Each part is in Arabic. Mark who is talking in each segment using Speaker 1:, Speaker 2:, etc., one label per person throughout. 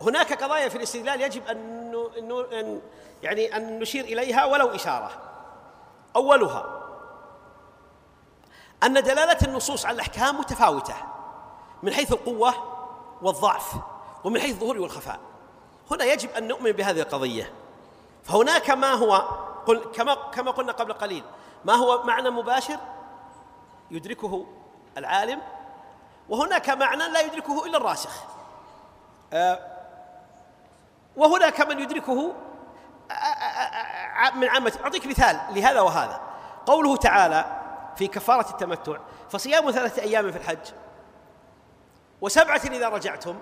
Speaker 1: هناك قضايا في الاستدلال يجب أن, أن يعني أن نشير إليها ولو إشارة. أولها أن دلالة النصوص على الأحكام متفاوتة من حيث القوة والضعف ومن حيث الظهور والخفاء. هنا يجب أن نؤمن بهذه القضية. فهناك ما هو قل كما كما قلنا قبل قليل ما هو معنى مباشر؟ يدركه العالم. وهناك معنى لا يدركه إلا الراسخ. آه، وهناك من يدركه من عامة أعطيك مثال لهذا وهذا قوله تعالى في كفارة التمتع فصيام ثلاثة أيام في الحج وسبعة إذا رجعتم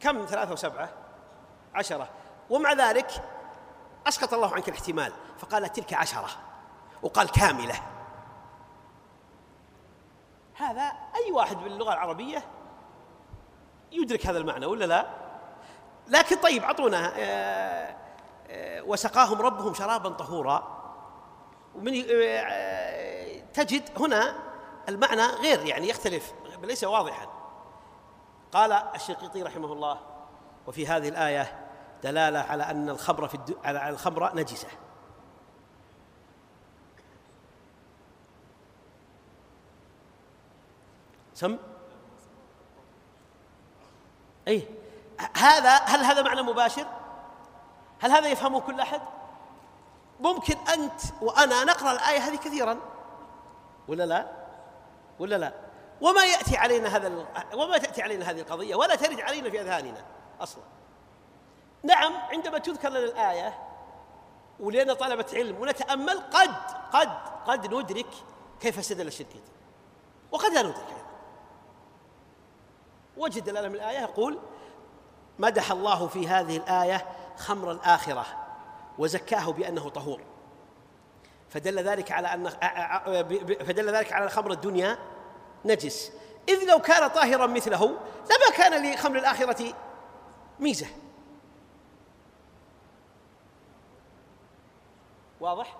Speaker 1: كم ثلاثة وسبعة عشرة ومع ذلك أسقط الله عنك الاحتمال فقال تلك عشرة وقال كاملة هذا أي واحد باللغة العربية يدرك هذا المعنى ولا لا لكن طيب أعطونا آه، آه، وسقاهم ربهم شرابا طهورا. ومن آه، تجد هنا المعنى غير يعني يختلف ليس واضحا. قال الشقيطي رحمه الله وفي هذه الآية دلالة على أن الخمر في الد... على الخمر نجسة. سم؟ أي. هذا هل هذا معنى مباشر؟ هل هذا يفهمه كل أحد؟ ممكن أنت وأنا نقرأ الآية هذه كثيرا ولا لا؟ ولا لا؟ وما يأتي علينا هذا وما تأتي علينا هذه القضية ولا ترد علينا في أذهاننا أصلا نعم عندما تذكر لنا الآية ولنا طلبة علم ونتأمل قد قد قد ندرك كيف استدل الشركيطي وقد لا ندرك أيضا وجه الدلالة من الآية يقول مدح الله في هذه الآية خمر الآخرة وزكاه بأنه طهور. فدل ذلك على أن فدل ذلك على خمر الدنيا نجس. إذ لو كان طاهرا مثله لما كان لخمر الآخرة ميزة. واضح؟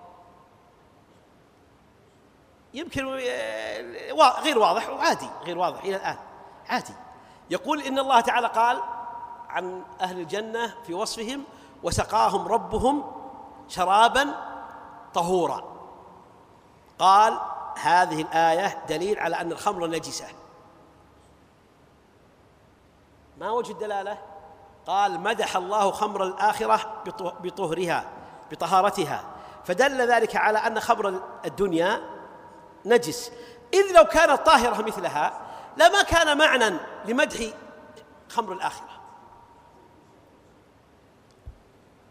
Speaker 1: يمكن آه، غير واضح وعادي غير واضح إلى الآن عادي. يقول إن الله تعالى قال عن أهل الجنة في وصفهم وسقاهم ربهم شرابا طهورا. قال هذه الآية دليل على أن الخمر نجسة. ما وجه الدلالة؟ قال مدح الله خمر الآخرة بطهرها بطهارتها. فدل ذلك على أن خمر الدنيا نجس. إذ لو كانت طاهرة مثلها لما كان معنى لمدح خمر الآخرة.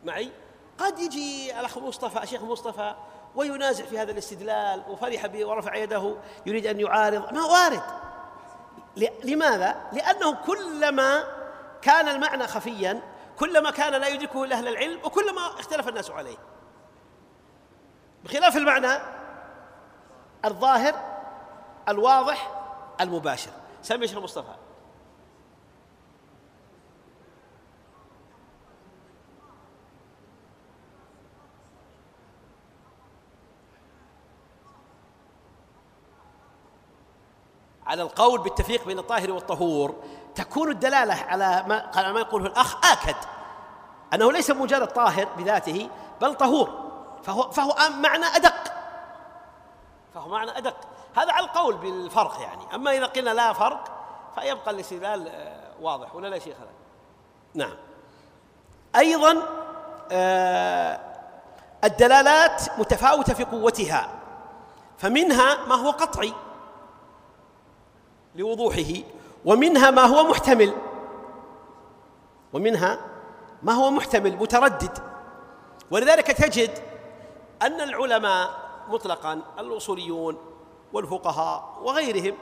Speaker 1: معي؟ قد يجي الأخ مصطفى الشيخ مصطفى وينازع في هذا الاستدلال وفرح به ورفع يده يريد أن يعارض. ما وارد. لماذا؟ لأنه كلما كان المعنى خفيا كلما كان لا يدركه إلا أهل العلم وكلما اختلف الناس عليه. بخلاف المعنى الظاهر الواضح المباشر. سمي شيخ مصطفى. على القول بالتفريق بين الطاهر والطهور تكون الدلالة على ما على ما يقوله الأخ آكد أنه ليس مجرد طاهر بذاته بل طهور فهو فهو معنى أدق. فهو معنى أدق. هذا على القول بالفرق يعني. أما إذا قلنا لا فرق فيبقى الاستدلال آه، واضح ولا لا شيخ نعم. أيضا آه، الدلالات متفاوتة في قوتها فمنها ما هو قطعي. لوضوحه ومنها ما هو محتمل. ومنها ما هو محتمل متردد. ولذلك تجد أن العلماء مطلقا الأصوليون والفقهاء وغيرهم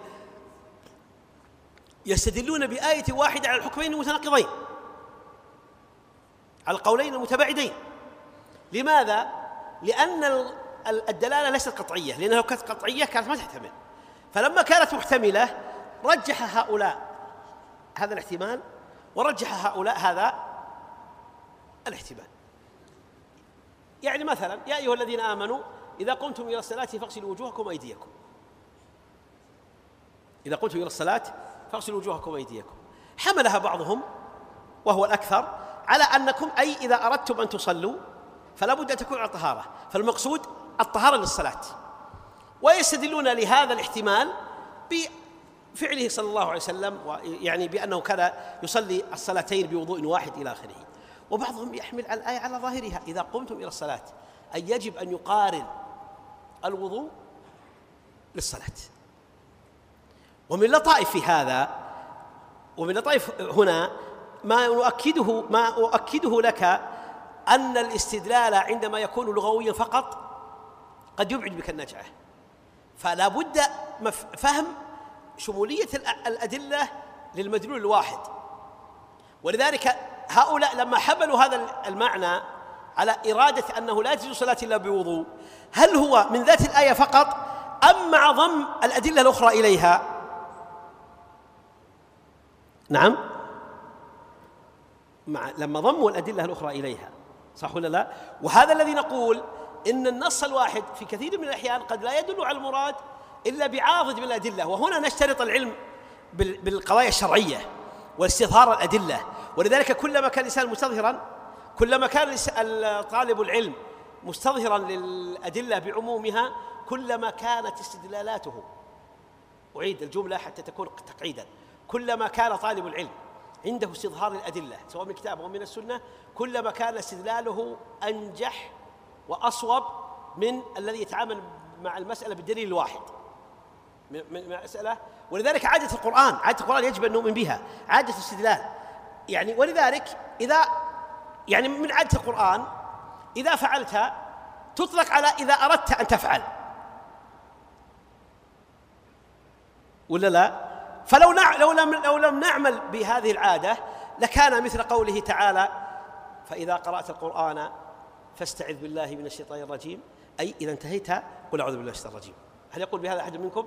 Speaker 1: يستدلون بآية واحدة على الحكمين المتناقضين على القولين المتباعدين. لماذا؟ لأن الدلالة ليست قطعية لأنها لو كانت قطعية كانت ما تحتمل. فلما كانت محتملة رجح هؤلاء. هذا الاحتمال. ورجح هؤلاء هذا الاحتمال. يعني مثلا يا أيها الذين آمنوا إذا قمتم إلى الصلاة فاغسلوا وجوهكم وأيديكم. إذا قمتم إلى الصلاة فاغسلوا وجوهكم وأيديكم. حملها بعضهم وهو الأكثر على أنكم أي إذا أردتم أن تصلوا فلا بد أن تكون على طهارة فالمقصود الطهارة للصلاة. ويستدلون لهذا الاحتمال بفعله صلى الله عليه وسلم يعني بأنه كان يصلي الصلاتين بوضوء واحد إلى آخره. وبعضهم يحمل الآية على ظاهرها إذا قمتم إلى الصلاة أي يجب أن يقارن الوضوء للصلاة. ومن لطائف في هذا ومن لطائف هنا ما نؤكده ما أؤكده لك أن الاستدلال عندما يكون لغويا فقط قد يبعد بك النجعة فلا بد فهم شمولية الأدلة للمدلول الواحد. ولذلك هؤلاء لما حملوا هذا المعنى على إرادة أنه لا تجوز صلاة إلا بوضوء هل هو من ذات الآية فقط أم مع ضم الأدلة الأخرى إليها؟ نعم. مع لما ضموا الأدلة الأخرى إليها. صح ولا لا؟ وهذا الذي نقول إن النص الواحد في كثير من الأحيان قد لا يدل على المراد إلا بعاضد من الأدلة وهنا نشترط العلم بالقضايا الشرعية واستظهار الأدلة. ولذلك كلما كان الإنسان مستظهرا كلما كان طالب العلم مستظهرا للأدلة بعمومها كلما كانت استدلالاته أعيد الجملة حتى تكون تقعيدا كلما كان طالب العلم عنده استظهار الأدلة سواء من الكتاب أو من السنة كلما كان استدلاله أنجح وأصوب من الذي يتعامل مع المسألة بالدليل الواحد. من المسألة ولذلك عادة القرآن عادة القرآن يجب أن نؤمن بها. عادة الاستدلال. يعني ولذلك إذا يعني من عادة القرآن إذا فعلت تطلق على إذا أردت أن تفعل. ولا لا؟ فلو نع... لو لم لو لم نعمل بهذه العادة لكان مثل قوله تعالى فإذا قرأت القرآن فاستعذ بالله من الشيطان الرجيم. أي إذا انتهيت قل أعوذ بالله من الشيطان الرجيم. هل يقول بهذا أحد منكم؟